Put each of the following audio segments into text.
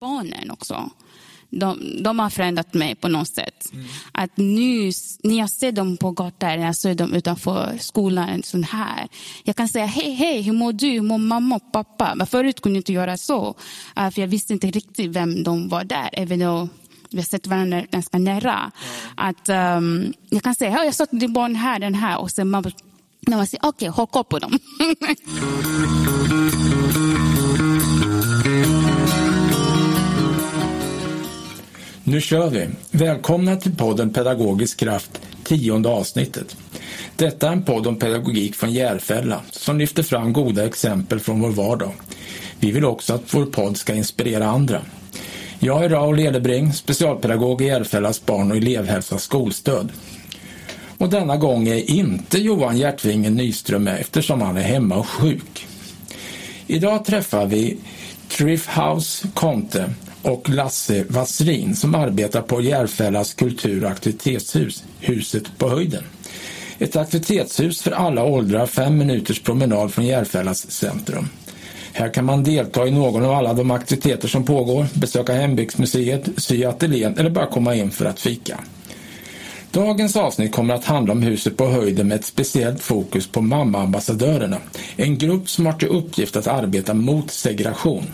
barnen också. De, de har förändrat mig på något sätt. Mm. Att nu, när jag ser dem på gatan, när jag ser dem utanför skolan, sån här. Jag kan säga hej, hej, hur mår du? Hur mår mamma och pappa? Men förut kunde jag inte göra så. Uh, för jag visste inte riktigt vem de var där. Även though vi har sett varandra ganska nära. Mm. Att, um, jag kan säga, jag såg din barn här, den här. Och sen man, när man säger, okej, okay, haka på dem. Nu kör vi! Välkomna till podden Pedagogisk kraft, tionde avsnittet. Detta är en podd om pedagogik från Järfälla som lyfter fram goda exempel från vår vardag. Vi vill också att vår podd ska inspirera andra. Jag är Raoul Edebring, specialpedagog i Järfällas barn och elevhälsas skolstöd. Och denna gång är inte Johan Hjärtvingen Nyström med eftersom han är hemma och sjuk. Idag träffar vi Triff House Conte och Lasse Vassrin som arbetar på Järfällas kultur och aktivitetshus, Huset på höjden. Ett aktivitetshus för alla åldrar, fem minuters promenad från Järfällas centrum. Här kan man delta i någon av alla de aktiviteter som pågår, besöka hembygdsmuseet, sy ateljén eller bara komma in för att fika. Dagens avsnitt kommer att handla om Huset på höjden med ett speciellt fokus på mammaambassadörerna. En grupp som har till uppgift att arbeta mot segregation.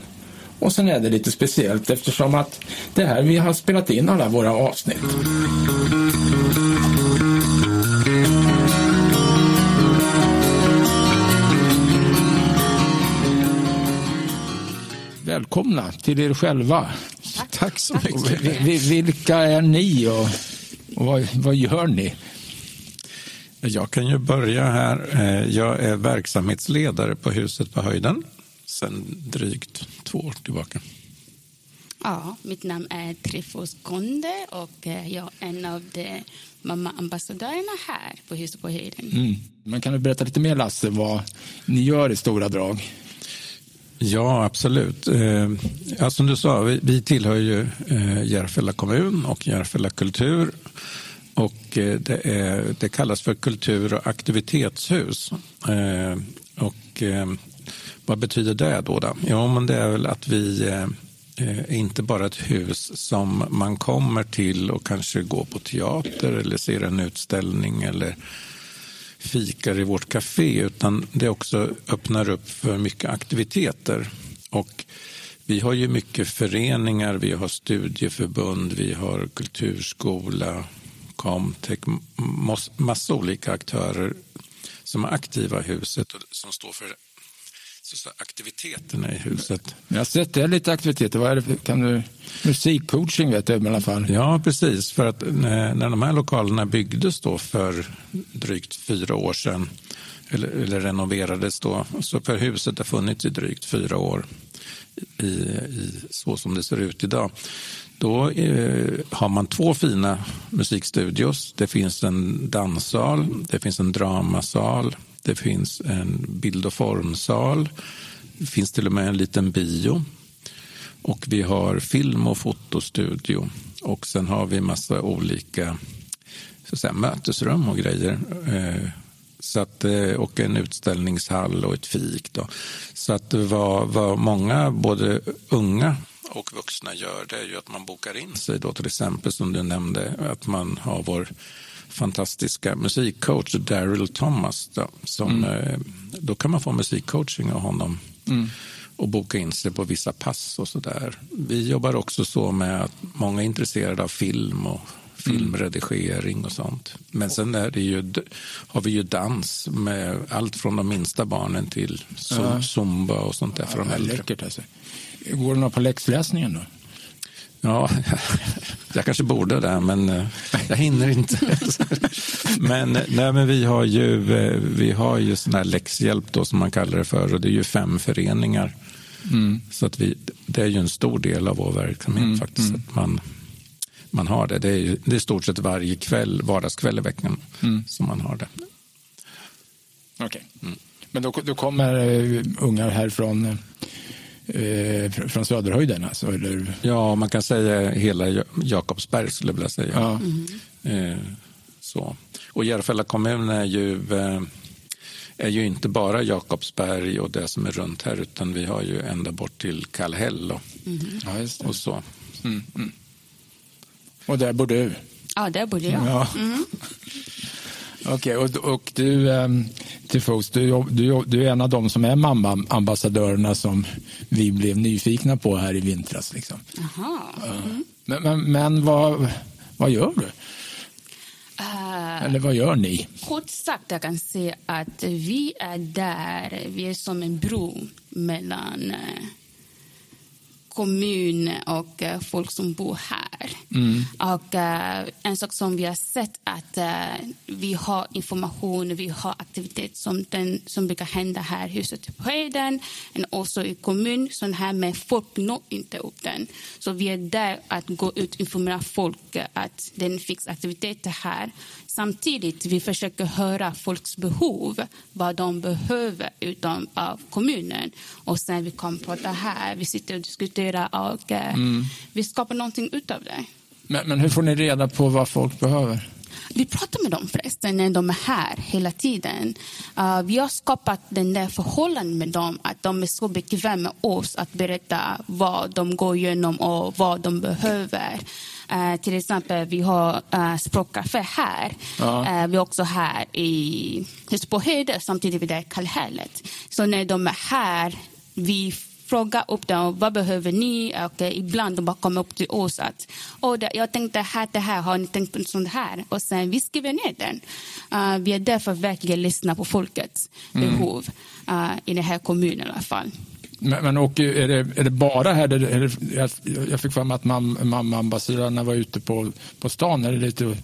Och sen är det lite speciellt eftersom att det här vi har spelat in alla våra avsnitt. Välkomna till er själva. Tack, Tack så mycket. Vilka är ni och, och vad, vad gör ni? Jag kan ju börja här. Eh, jag är verksamhetsledare på Huset på höjden sedan drygt två år tillbaka. Ja, mitt namn är Trifos Konde och eh, jag är en av de mammaambassadörerna här på Huset på höjden. Mm. Men kan du berätta lite mer, Lasse, vad ni gör i stora drag? Ja, absolut. Eh, ja, som du sa, vi, vi tillhör ju eh, Järfälla kommun och Järfälla kultur. Och eh, det, är, det kallas för kultur och aktivitetshus. Eh, och eh, vad betyder det då? då? Jo, men det är väl att vi eh, eh, inte bara ett hus som man kommer till och kanske går på teater eller ser en utställning eller fikar i vårt café utan det också öppnar upp för mycket aktiviteter. Och vi har ju mycket föreningar, vi har studieförbund, vi har kulturskola, Comtech, massa olika aktörer som är aktiva i huset och som står för så aktiviteterna i huset. Jag har sett det lite aktiviteter. Vad är det kan du, musikcoaching vet jag i alla fall. Ja, precis. För att när, när de här lokalerna byggdes då för drygt fyra år sedan eller, eller renoverades då, så för huset har funnits i drygt fyra år i, i så som det ser ut idag. Då eh, har man två fina musikstudios. Det finns en danssal, det finns en dramasal, det finns en bild och formsal. Det finns till och med en liten bio. Och vi har film och fotostudio. Och sen har vi massa olika så säga, mötesrum och grejer. Eh, så att, eh, och en utställningshall och ett fik. Då. Så att vad, vad många, både unga och vuxna gör det är ju att man bokar in sig. Då, till exempel som du nämnde, att man har vår fantastiska musikcoach Daryl Thomas. Då, som, mm. Eh, då kan man få musikcoaching av honom mm. och boka in sig på vissa pass och så där. Vi jobbar också så med att många är intresserade av film och filmredigering och sånt. Men sen är det ju, har vi ju dans med allt från de minsta barnen till zumba och sånt där för de äldre. Läckert alltså. Går det något på läxläsningen då? Ja, jag kanske borde det, men eh, jag hinner inte. men, nej, men vi har ju, eh, vi har ju sån här läxhjälp då, som man kallar det för och det är ju fem föreningar. Mm. Så att vi, det är ju en stor del av vår verksamhet mm. faktiskt. Mm. Att man, man har det. Det är, ju, det är stort sett varje kväll, vardagskväll i veckan mm. som man har det. Okej. Okay. Mm. Men då, då kommer ungar härifrån eh, från Söderhöjden? Alltså, eller? Ja, man kan säga hela Jakobsberg skulle jag vilja säga. Ja. Mm. Eh, så. Och Järfälla kommun är ju eh, är ju inte bara Jakobsberg och det som är runt här utan vi har ju ända bort till Kallhäll och, Ja, just det. och så. Och där bor du? Ja, där bor jag. Ja. Okej, och, och du, Tifos, du, jobb- du, jobb- du är en av dem som är mamma-ambassadörerna som vi blev nyfikna på här i vintras. Liksom. Jaha. Men, men, men vad, vad gör du? Eh, Eller vad gör ni? Kort sagt, jag kan säga att vi är där, vi är som en bro mellan eh, kommun och eh, folk som bor här. Och eh, en sak som vi har sett att eh, vi har information, vi har aktivitet som, den, som brukar hända här i huset på Heden, och också i kommun, sån här med folk når inte upp den. Så vi är där att gå ut och informera folk att det finns aktiviteter här. Samtidigt vi försöker höra folks behov, vad de behöver utom av kommunen. Och sen vi kommer prata här, vi sitter och diskuterar och eh, vi skapar någonting utav det. Men, men hur får ni reda på vad folk behöver? Vi pratar med dem förresten när de är här hela tiden. Uh, vi har skapat den där förhållandet med dem att de är så bekväma med oss att berätta vad de går igenom och vad de behöver. Uh, till exempel, vi har uh, språkcafé här. Ja. Uh, vi är också här i Heden, samtidigt i Kallhället. Så när de är här, vi fråga upp dem, vad behöver ni? Och eh, ibland de bara kommer upp till oss att oh, jag tänkte här, det här, har ni tänkt på sånt här? Och sen vi skriver ner den. Uh, vi är därför verkligen lyssna på folkets behov uh, i den här kommunen i alla fall. Men, men och är, det, är det bara här? Är det, det, jag, jag fick för mig att mam- mamma-ambassadörerna var ute på, på stan. Är det lite,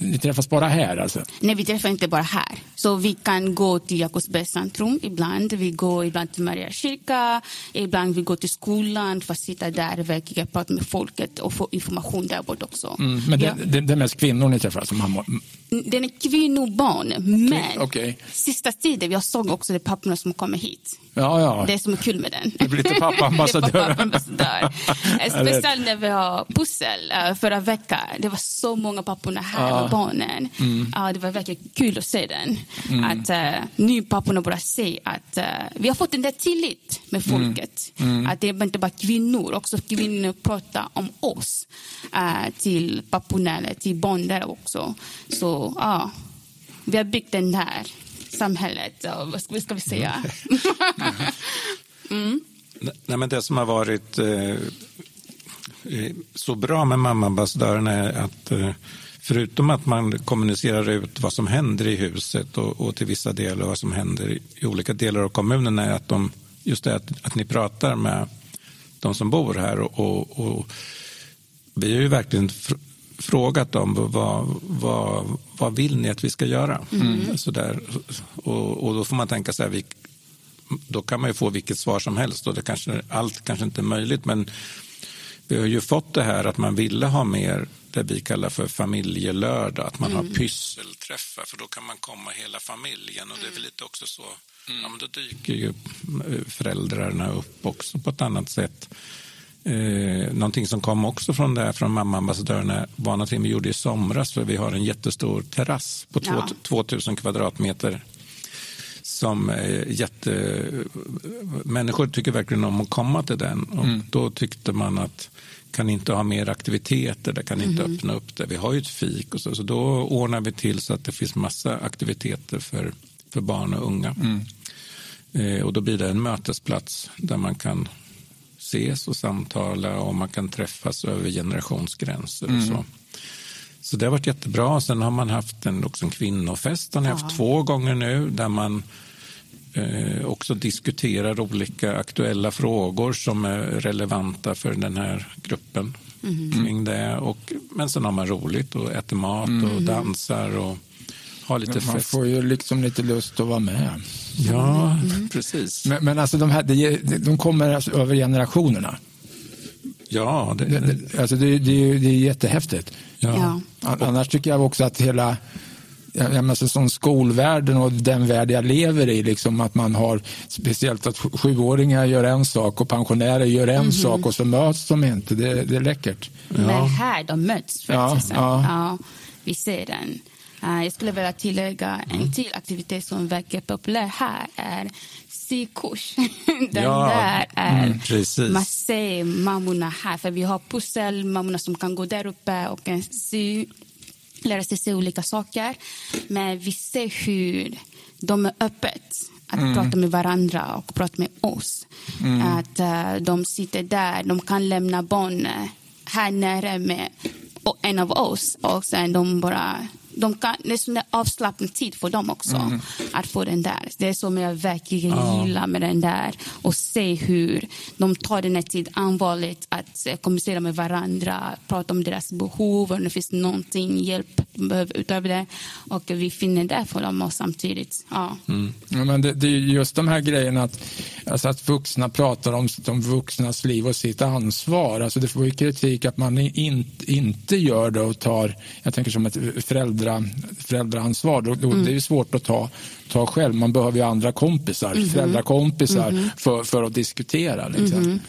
ni träffas bara här alltså? Nej, vi träffar inte bara här. Så vi kan gå till Jakobsbergs centrum ibland. Vi går ibland till Maria kyrka. Ibland vi går till skolan för att sitta där och verkligen prata med folket och få information där borta också. Mm, men Ja. det, det, det är mest kvinnor ni träffar? Alltså mammor. Den är kvinnobarn, men okej. sista tiden, jag såg också de papporna som kommer hit. Ja, ja. Det är som är kul med den. Det blir lite pappaambassadör. Det pappaambassadör. Speciellt när vi har pussel eh, förra veckan. Det var så många papporna här Med barnen. Mm. Ja, det var verkligen kul att se den. Att uh, nu papporna börjar se att uh, vi har fått den där tillit med Mm. folket. Att det är inte bara kvinnor, också kvinnor pratar om oss eh, till papporna eller till barn där också. Så ja, vi har byggt den här samhället. Vad ska, vad ska vi säga? Nej, men det som har varit eh, så bra med mammaambassadörerna är att eh, förutom att man kommunicerar ut vad som händer i huset och, och till vissa delar vad som händer i, olika delar av kommunen är att de, just det att, att ni pratar med de som bor här och, och, och vi har ju verkligen fr frågat dem vad, vad, vad vill ni att vi ska göra? Så där. Och, och då får man tänka så här, vi, då kan man ju få vilket svar som helst och det kanske, allt kanske inte är möjligt men vi har ju fått det här att man ville ha mer det vi kallar för familjelördag, att man har pysselträffar för då kan man komma hela familjen och det är väl lite också så, ja men då dyker ju eh, föräldrarna upp också på ett annat sätt. Eh, någonting som kom också från det här från mammaambassadörerna var någonting vi gjorde i somras för vi har en jättestor terrass på Ja. 2000 kvadratmeter som är jätte... Människor tycker verkligen om att komma till den. Och Då tyckte man att kan inte ha mer aktiviteter, där kan inte öppna upp det. Vi har ju ett fik och så, så då ordnar vi till så att det finns massa aktiviteter för, för barn och unga. Eh, och då blir det en mötesplats där man kan ses och samtala och man kan träffas över generationsgränser och så. Så det har varit jättebra. Sen har man haft en, också en kvinnofest, den har jag haft två gånger nu, där man eh, också diskuterar olika aktuella frågor som är relevanta för den här gruppen. Kring det. Och, men sen har man roligt och äter mat och dansar och har lite Man fest. får ju liksom lite lust att vara med. Ja, precis. Men, men alltså de, här, de kommer alltså över generationerna. Ja, det, Det, alltså det, det, det är jättehäftigt. ja. Ja. An- Annars tycker jag också att hela jag menar, som skolvärlden och den värld jag lever i, liksom att man har speciellt att sju- sjuåringar gör en sak och pensionärer gör en sak och så möts de inte. Det, det är läckert. Men här, de möts Ja, faktiskt. ja. Ja, vi ser den. Eh, jag skulle vilja tillägga Mm. en till aktivitet som verkar populär här är sykurs. Den Ja, där är mm, precis. man ser mammorna här. För vi har pusselmammorna som kan gå där uppe och sy, lära sig se olika saker. Men vi ser hur de är öppet att prata med varandra och prata med oss. Att eh, de sitter där, de kan lämna barn här nere med en av oss och sen de bara de kan, det är sån där avslappnad tid för dem också att få den där. Det är som jag verkligen gillar med den där och se hur de tar den här tiden allvarligt att eh, kommunicera med varandra, prata om deras behov, om det finns någonting, hjälp utöver det. Och vi finner det för dem och samtidigt. Ja. Ja, men det, det är just de här grejerna att, alltså att vuxna pratar om de vuxnas liv och sitt ansvar. Alltså det får ju kritik att man in, inte gör det och tar, jag tänker som ett föräldra, föräldraansvar. Då, då, Det är svårt att ta, ta själv. Man behöver ju andra kompisar, föräldrakompisar för, för att diskutera. Liksom.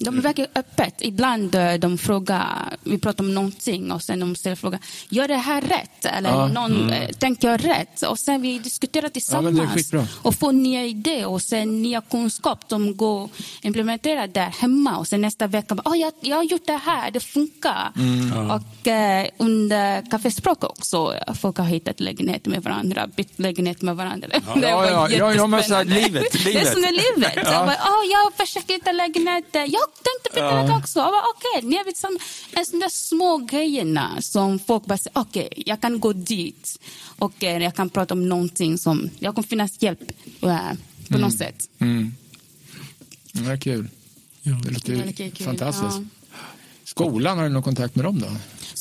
De verkar öppet. Ibland eh, de frågar, vi pratar om någonting och sen de ställer frågan, gör det här rätt? Eller Ja, någon, eh, tänker jag rätt? Och sen vi diskuterar tillsammans skitbra. och får nya idéer och sen nya kunskap som går implementera där hemma och sen nästa vecka, oh, jag, jag har gjort det här, det funkar. Och eh, under kaffespråk också, folk har hittat lägenhet med varandra, bytt lägenhet med varandra. Det var ja, ja, ja, ja, men så här, jättespännande. livet, Det är livet. som är livet. Jag, bara, oh, jag försöker hitta lägenhet. Jag tänkte Ja. ja. också. Okej, ni vet som en sån där små grejerna som folk bara säger, okej, jag kan gå dit och eh, jag kan prata om någonting som, jag kommer finnas hjälp eh, på något sätt. Mm. Det är kul. Det låter fantastiskt. ja. Skolan, har du någon kontakt med dem då?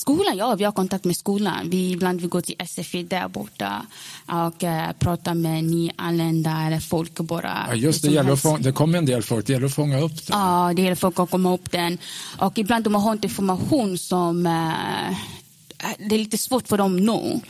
Skolan, ja, vi har kontakt med skolan. Vi, ibland vi går till SFI där borta och eh, pratar med nyanlända eller folk bara. Ja, just det, gäller fånga, det kommer en del folk, det gäller att fånga upp det. Ja, det gäller folk att komma upp den. Och ibland de har inte information som eh, det är lite svårt för dem att nå.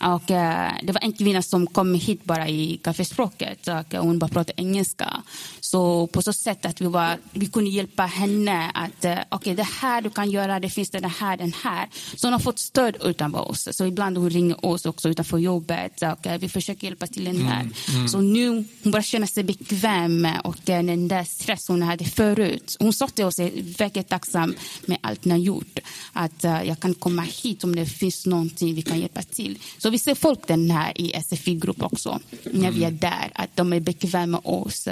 Och, eh, det var en kvinna som kom hit bara i kaffespråket och hon bara pratade engelska. Så på så sätt att vi, var, vi kunde hjälpa henne att eh, okej, det här du kan göra, det finns det den här, den här. Så hon har fått stöd utanför oss. Så ibland hon ringer oss också utanför jobbet och eh, vi försöker hjälpa till den här. Så nu hon bara känner sig bekväm och eh, den där stress hon hade förut. Hon sa till oss, jag är verkligen tacksam med allt ni har gjort. Att eh, jag kan komma hit om det finns någonting vi kan hjälpa till. Så vi ser folk den här i SFI-grupp också, när vi är där. Att de är bekväma med oss.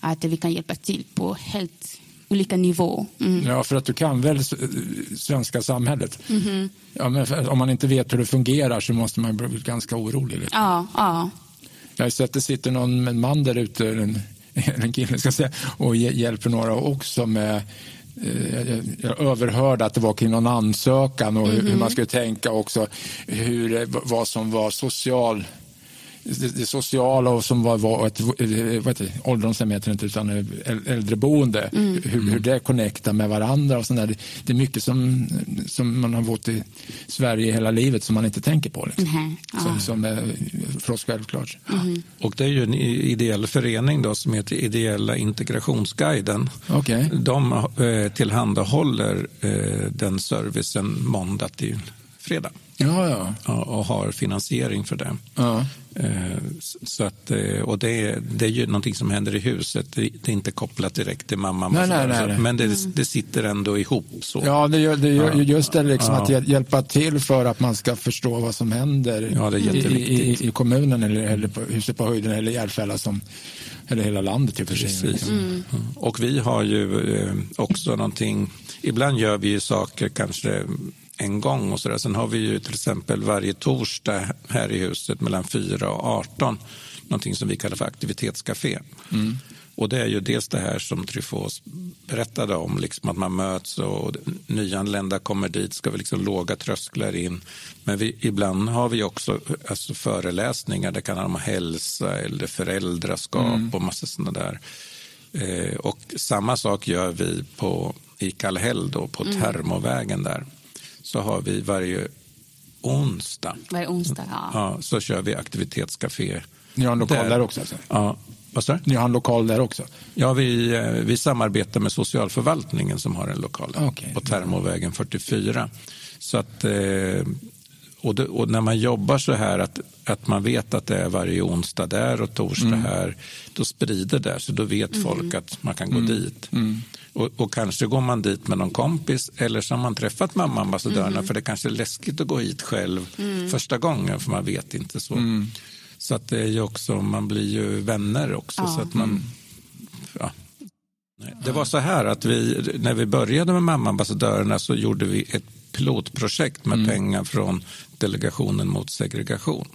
Att vi kan hjälpa till på helt olika nivå. Mm. Ja, för att du kan väl svenska samhället. Mhm. Ja, men om man inte vet hur det fungerar så måste man bli ganska orolig. Liksom. Ja, ja. Jag har sett att det sitter någon man där ute, en, en kille ska säga, och hj- hjälper några också med jag- jag överhörde att det var kring någon ansökan och hur- hur man skulle tänka också. Hur, det- vad som var social det, det sociala och som var, var ett eh, vad heter ålderdomshem heter det inte utan äl- äldreboende, hur, hur det connectar med varandra och sånt där. Det, det är mycket som, som man har bott i Sverige hela livet som man inte tänker på. Liksom. Ja. Som, som är för oss självklart. Och det är ju en ideell förening då som heter Ideella integrationsguiden. Okej. De eh, tillhandahåller eh, den servicen måndag till fredag Ja, ja. ja, och har finansiering för det. ja. Eh, Så att, eh, och det, är, det är ju någonting som händer i huset. Det är inte kopplat direkt till mamma. Nej, nej, nej. Men det, det sitter ändå ihop. så. Ja, det gör, det gör, Ja. just det liksom Ja. att hjäl- hjälpa till för att man ska förstå vad som händer Ja, det är i, i, jätteviktigt. i, i kommunen eller, eller på huset på höjden eller Järfälla som eller hela landet i och för sig. Precis. Ja. Och vi har ju eh, också någonting, ibland gör vi ju saker kanske en gång och sådär. Sen har vi ju till exempel varje torsdag här i huset mellan 4 och 18 någonting som vi kallar för aktivitetscafé. Och det är ju dels det här som Tryfos berättade om, liksom att man möts och nyanlända kommer dit, ska vi liksom låga trösklar in. Men vi, ibland har vi också alltså föreläsningar, det kan handla om hälsa eller föräldraskap och massa sådana där. Eh, och samma sak gör vi på, i Kallhäll då, på Termovägen där. Så har vi varje onsdag Varje onsdag, ja. ja, så kör vi aktivitetscafé. Ni har en lokal där, också? Alltså. Ja, vad? Ni har en lokal där också? Ja, vi, eh, vi samarbetar med socialförvaltningen som har en lokal där, Okej. på Termovägen 44. Så att, eh, och, det, och, när man jobbar så här att, att man vet att det är varje onsdag där och torsdag mm. här, då sprider det så då vet mm. folk att man kan gå mm. dit. Mm. Och, och, kanske går man dit med någon kompis eller så har man träffat mammaambassadörerna mm. för det kanske är läskigt att gå hit själv mm. första gången för man vet inte så. Så att det är ju också, man blir ju vänner också. Ja. Så att man, ja. Det var så här att vi, när vi började med mammaambassadörerna så gjorde vi ett pilotprojekt med mm. pengar från Delegationen mot segregation.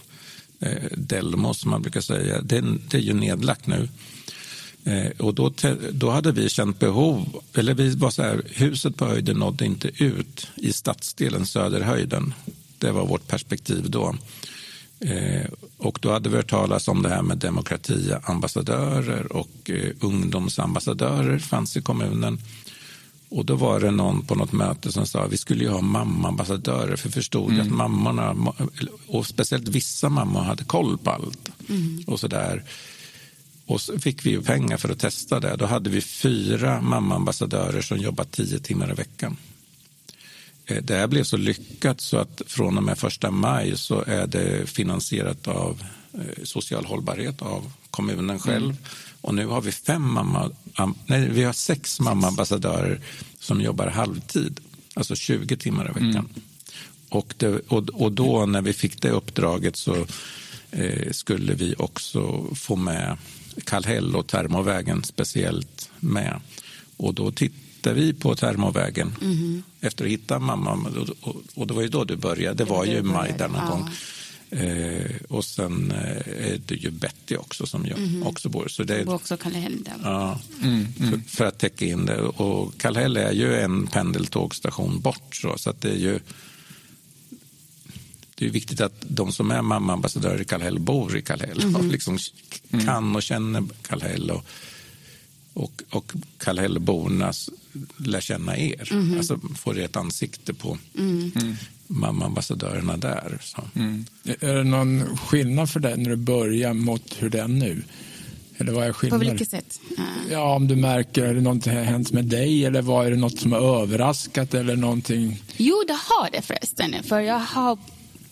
Eh, Delmo som man brukar säga. Det, det är ju nedlagt nu. Eh, och då, då hade vi känt behov, eller vi var så här, huset på höjden nådde inte ut i stadsdelen Söderhöjden. Det var vårt perspektiv då. Eh, och då hade vi hört talas om det här med demokratiambassadörer och eh, ungdomsambassadörer fanns i kommunen. Och då var det någon på något möte som sa att vi skulle ju ha mammaambassadörer för förstod mm. att mammorna, och speciellt vissa mammor hade koll på allt. Mm. Och sådär. Och så fick vi pengar för att testa det. Då hade vi fyra mammaambassadörer som jobbade tio timmar i veckan. Eh, det här blev så lyckat så att från och med första maj så är det finansierat av eh, social hållbarhet av kommunen själv. Mm. Och nu har vi fem mamma, nej, vi har sex mammaambassadörer som jobbar halvtid, alltså 20 timmar i veckan. Mm. Och, det, och, och, då när vi fick det uppdraget så eh, skulle vi också få med Kallhäll och Termovägen speciellt med. Och då tittade vi på Termovägen mm. efter att hitta mamma. Och, och, och, det var ju då du började, det var ju i maj där någon ja. gång. Eh, och sen eh, är det ju Betty också som jag mm. också bor. Så det är, bor också Kallhäll där. Ja, mm, mm. För, för, att täcka in det. Och Kallhäll är ju en pendeltågstation bort. Så, så att det är ju det är viktigt att de som är mammaambassadörer i Kallhäll bor i Kallhäll mm. och liksom kan och känner Kallhäll. Och, och, och Kallhällborna lär känna er. Mm. Alltså får ett ansikte på mm. mm mammaambassadörerna där. Mm. Är det någon skillnad för dig när du börjar mot hur det är nu? Eller vad är skillnaden? På vilket sätt? Ja, om du märker, är det något har hänt med dig eller vad är det något som har överraskat eller någonting? Jo, det har det förresten. För jag har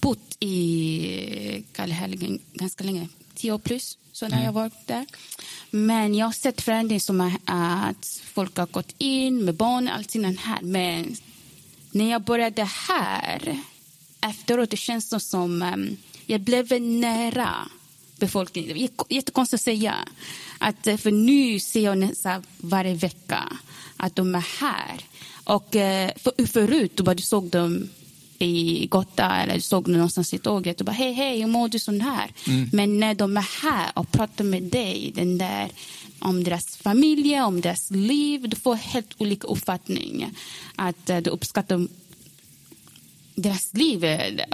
bott i Kallhäll ganska länge, tio år plus, så när mm. jag var där. Men jag har sett förändringar som att folk har gått in med barn och allt sånt här. Men när jag började här efteråt det känns det som um, jag blev nära befolkningen. Är jättekonstigt att säga. Att, eh, för nu ser jag nästan varje vecka att de är här. Och uh, för, förut då bara du såg dem i Gotta eller du såg dem någonstans i tåget och bara hej, hej, hur mår du sån här? Mm. Men när de är här och pratar med dig, den där om deras familj, om deras liv. Du får helt olika uppfattning. Att eh, du uppskattar deras liv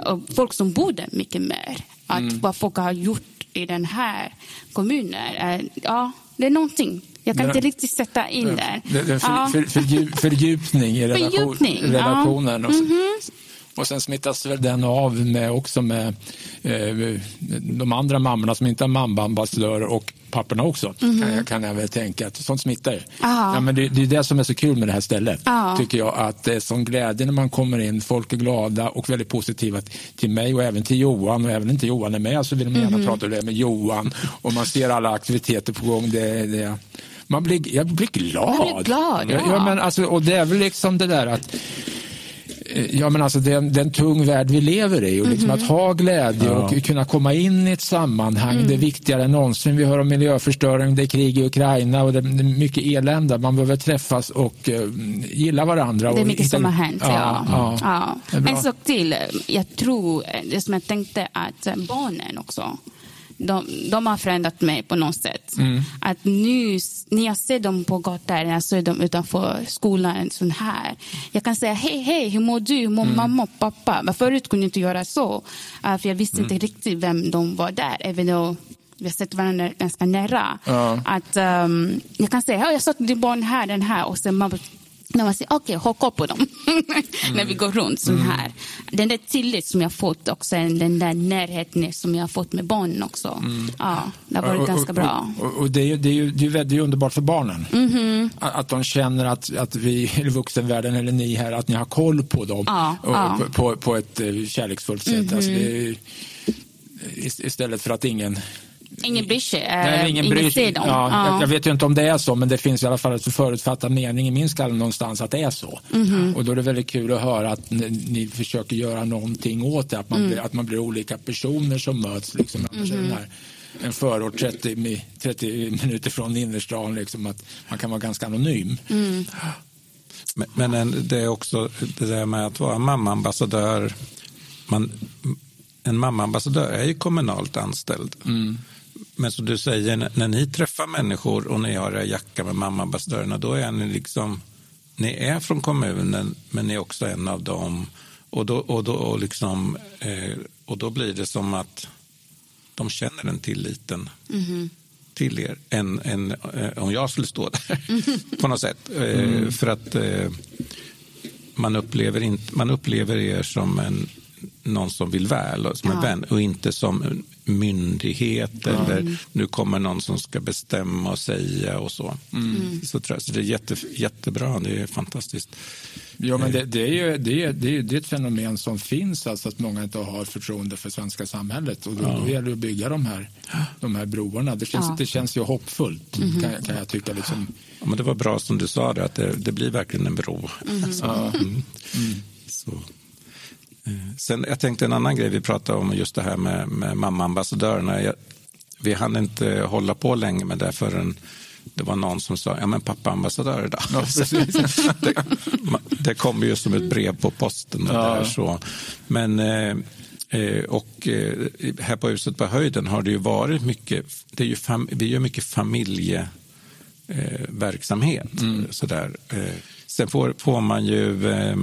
och folk som bor där mycket mer. Att mm. vad folk har gjort i den här kommunen. Ja, det är någonting. Jag kan inte riktigt sätta in det, det för, ja. för, för, fördjupning i relation, fördjupning, relationen. Ja. Mm -hmm. Och sen smittas väl den av med också med eh, de andra mammorna som inte är mammaambassadörer och papporna också. Mm. Kan, jag, kan jag väl tänka att sånt smittar. Ja, men det, det, är det som är så kul med det här stället. Aha. Tycker jag att det är sån glädje när man kommer in. Folk är glada och väldigt positiva till mig och även till Johan och även inte Johan är med så vill de gärna mm. prata med Johan och man ser alla aktiviteter på gång. Det, det, man blir, jag blir glad. Jag blir glad ja. ja men alltså, och det är väl liksom det där att ja, men alltså det, är en, det är en tung värld vi lever i och liksom mm att ha glädje ja. och kunna komma in i ett sammanhang mm. det är viktigare än någonsin. Vi hör om miljöförstöring, det är krig i Ukraina och det är mycket elände. Man behöver träffas och uh, gilla varandra. Det är mycket som har hänt, ja. ja. ja. En sak till, jag tror, det som jag tänkte att barnen också de, de har förändrat mig på något sätt. Mm. Att nu, när jag ser dem på gatan, när jag ser dem utanför skolan, sån här. Jag kan säga hej, hej, hur mår du? Hur mår mm. mamma och pappa? Men förut kunde jag inte göra så. För jag visste mm. inte riktigt vem de var där. Även though vi har sett varandra ganska nära. Ja. Att, um, jag kan säga, jag såg din barn här, den här. Och sen mamma när man säger okej, okay, ha koll på dem när vi går runt. Sån Mm. här. Den där tillit som jag fått och sen den där närheten som jag fått med barnen också. Ja, det har varit Mm. Och- ganska och, bra. Och, och det, är, ju- det, är ju, det, är, ju underbart för barnen. Mhm. Att, att de känner att, att vi, eller vuxenvärlden eller ni här, att ni har koll på dem Ja, ja. På, på, ett eh, kärleksfullt sätt. Alltså det ist- istället för att ingen Ingen bryr sig. eh, Nej, ingen bryr sig. Ja, Ja. Jag, jag vet ju inte om det är så, men det finns i alla fall en förutfattad mening i min skalle någonstans att det är så. Mhm. Och då är det väldigt kul att höra att ni, ni försöker göra någonting åt det, att man, Mm. blir, att man blir olika personer som möts. Liksom. Annars Mhm. den här, en förort 30, mi- 30 minuter från innerstan, liksom, att man kan vara ganska anonym. Mm. Men, men en- det är också det där med att vara mammaambassadör. Man, en mammaambassadör är ju kommunalt anställd. Men som du säger, när, ni träffar människor och ni har era jacka med mammaambassadörerna, då är ni liksom, ni är från kommunen, men ni är också en av dem. Och då, och då, och liksom, eh, och då blir det som att de känner den tilliten till er än, än eh, om jag skulle stå där på något sätt. Eh, För att eh, man, upplever inte, man upplever er som en, någon som vill väl, och som en Ja. vän och inte som en myndighet eller nu kommer någon som ska bestämma och säga och så. Så, tror jag, så det är jätte, jättebra, det är fantastiskt. Ja, men det, det, är ju, det, är, det, är, det är ett fenomen som finns, alltså att många inte har förtroende för svenska samhället. Och då, då gäller det att bygga de här, de här broarna. Det känns, Ja. det känns ju hoppfullt, kan, kan jag tycka. Liksom. Ja, men det var bra som du sa, det, att det, det blir verkligen en bro. Alltså, mm. Så. Eh, Sen, jag tänkte en annan grej, vi pratade om just det här med, med mammaambassadörerna. Jag, vi hann inte hålla på länge med det förrän det var någon som sa, ja men pappaambassadör då. det, ma- det kom ju som ett brev på posten. Och Ja. där, så. Men, eh, eh, och eh, här på huset på höjden har det ju varit mycket, det är ju fam, vi gör mycket familje eh. Sådär. Eh, sen får, får man ju, eh,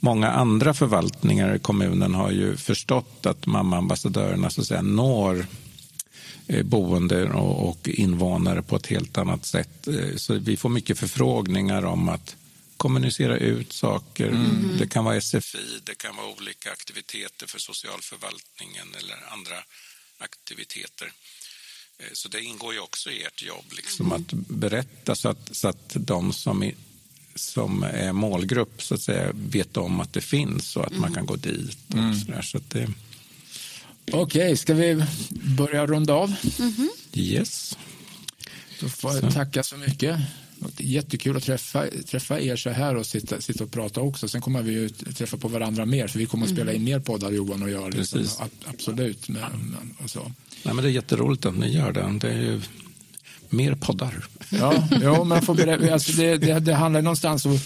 många andra förvaltningar i kommunen har ju förstått att mammaambassadörerna så att säga når eh, boende och, och invånare på ett helt annat sätt. Eh, Så vi får mycket förfrågningar om att kommunicera ut saker. Det kan vara SFI, det kan vara olika aktiviteter för socialförvaltningen eller andra aktiviteter. Eh, Så det ingår ju också i ert jobb, liksom, att berätta så att, så att de som, i, som är målgrupp så att säga, vet om att det finns och att man kan gå dit. Och så där. Så att det, Okej, ska vi börja runda av? yes. Då får jag tacka så mycket. Det är jättekul att träffa, träffa er så här och sitta, sitta och prata också. Sen kommer vi ju träffa på varandra mer, för vi kommer att spela in mer poddar, Johan och jag. Liksom. Precis. Absolut. Men, men, och så. Nej, men det är jätteroligt att ni gör det. Det är ju mer poddar. Ja, ja men jag får berätta, alltså det, det, det handlar någonstans om...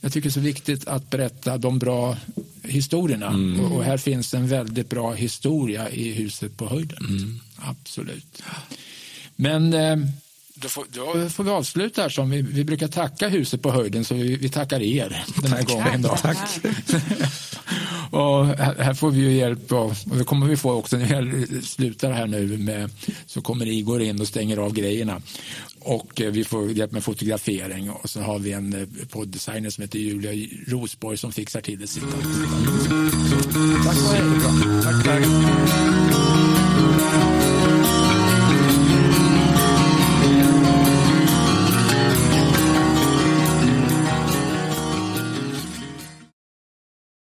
Jag tycker det är så viktigt att berätta de bra historierna. Och, och här finns en väldigt bra historia i huset på höjden. Absolut. Men eh, då får, då får vi avsluta här som vi, vi brukar tacka huset på höjden så vi, vi tackar er den här gången. Då. Tack. och här, får vi ju hjälp av, och det kommer vi få också när vi slutar här nu med, så kommer Igor in och stänger av grejerna. Och eh, vi får hjälp med fotografering och så har vi en poddesigner podddesigner som heter Julia Rosborg som fixar till det. Sitta. Tack och hej. Tack, tack.